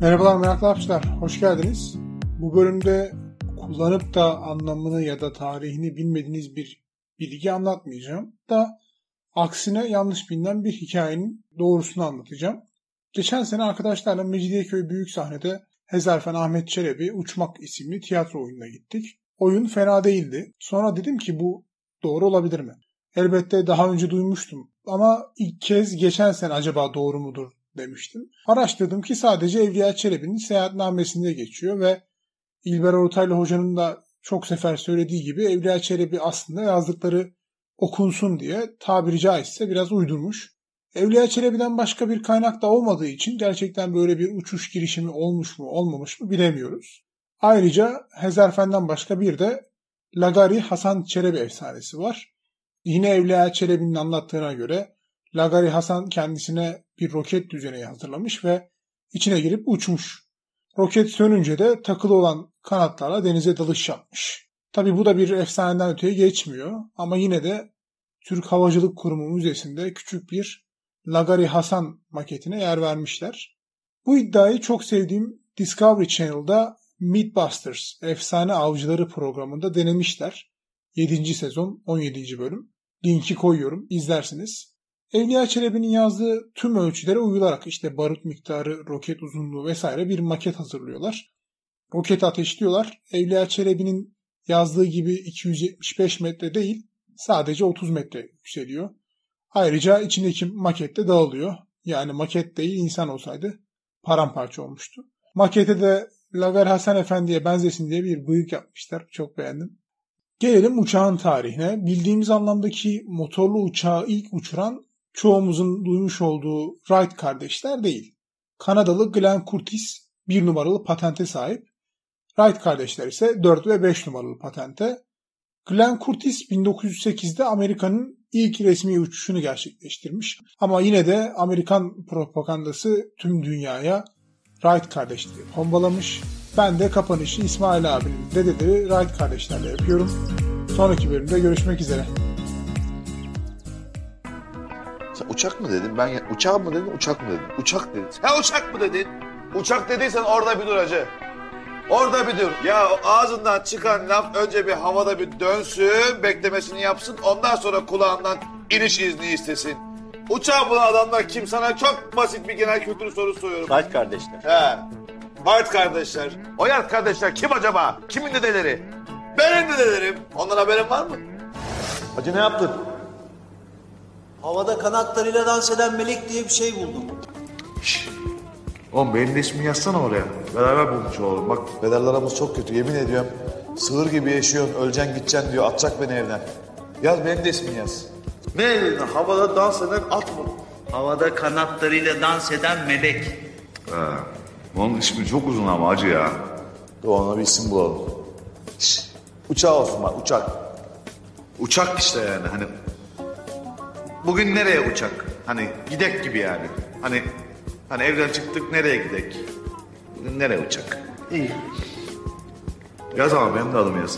Merhabalar meraklı hapçılar, hoş geldiniz. Bu bölümde kullanıp da anlamını ya da tarihini bilmediğiniz bir bilgi anlatmayacağım. Da aksine yanlış bilinen bir hikayenin doğrusunu anlatacağım. Geçen sene arkadaşlarla Mecidiyeköy Büyük Sahne'de Hezarfen Ahmet Çelebi Uçmak isimli tiyatro oyununa gittik. Oyun fena değildi. Sonra dedim ki bu doğru olabilir mi? Elbette daha önce duymuştum ama ilk kez geçen sene acaba doğru mudur demiştim. Araştırdım ki sadece Evliya Çelebi'nin seyahatnamesinde geçiyor ve İlber Ortaylı Hoca'nın da çok sefer söylediği gibi Evliya Çelebi aslında yazdıkları okunsun diye tabiri caizse biraz uydurmuş. Evliya Çelebi'den başka bir kaynak da olmadığı için gerçekten böyle bir uçuş girişimi olmuş mu olmamış mı bilemiyoruz. Ayrıca Hezarfen'den başka bir de Lagari Hasan Çelebi efsanesi var. Yine Evliya Çelebi'nin anlattığına göre Lagari Hasan kendisine bir roket düzeneği hazırlamış ve içine girip uçmuş. Roket sönünce de takılı olan kanatlarla denize dalış yapmış. Tabi bu da bir efsaneden öteye geçmiyor ama yine de Türk Havacılık Kurumu Müzesi'nde küçük bir Lagari Hasan maketine yer vermişler. Bu iddiayı çok sevdiğim Discovery Channel'da Mythbusters, Efsane Avcıları programında denemişler. 7. sezon 17. bölüm. Linki koyuyorum izlersiniz. Evliya Çelebi'nin yazdığı tüm ölçülere uyularak işte barut miktarı, roket uzunluğu vesaire bir maket hazırlıyorlar. Roket ateşliyorlar. Evliya Çelebi'nin yazdığı gibi 275 metre değil sadece 30 metre yükseliyor. Ayrıca içindeki maket de dağılıyor. Yani maket değil insan olsaydı paramparça olmuştu. Makete de Lagar Hasan Efendi'ye benzesin diye bir bıyık yapmışlar. Çok beğendim. Gelelim uçağın tarihine. Bildiğimiz anlamdaki motorlu uçağı ilk uçuran çoğumuzun duymuş olduğu Wright kardeşler değil. Kanadalı Glenn Curtis bir numaralı patente sahip. Wright kardeşler ise 4 ve 5 numaralı patente. Glenn Curtis 1908'de Amerika'nın ilk resmi uçuşunu gerçekleştirmiş. Ama yine de Amerikan propagandası tüm dünyaya Wright kardeşleri bombalamış. Ben de kapanışı İsmail abinin dedeleri Wright kardeşlerle yapıyorum. Sonraki bölümde görüşmek üzere. Uçak mı dedin? Ben uçak mı dedin, uçak mı dedin? Uçak dedin. Ha uçak mı dedin? Uçak dediysen orada bir dur hacı. Orada bir dur. Ya ağzından çıkan laf önce bir havada bir dönsün, beklemesini yapsın. Ondan sonra kulağından iniş izni istesin. Uçağı bulan adamlar kim sana çok basit bir genel kültür sorusu soruyorum. Kaç kardeşler? He. Bart kardeşler. O Yart kardeşler kim acaba? Kimin dedeleri? Benim dedelerim. Ondan haberin var mı? Hacı ne yaptın? Havada kanatlarıyla dans eden melek diye bir şey buldum. Oğlum benim de ismini yazsana oraya. Beraber bulmuş oğlum bak. Pederlarımız çok kötü yemin ediyorum. Sığır gibi yaşıyorsun, öleceksin gideceksin diyor. Atacak beni evden. Yaz benim de ismini yaz. Ne dedin? Havada dans eden at mı? Havada kanatlarıyla dans eden melek. Ha. Onun ismi çok uzun ama acı ya. Dur ona bir isim bulalım. Şş, Uçağı olsun bak uçak. Uçak işte yani hani. Bugün nereye uçak? Hani gidek gibi yani. Hani hani evden çıktık nereye gidek? Nereye uçak? İyi. Yaz ama benim de adımı yazın.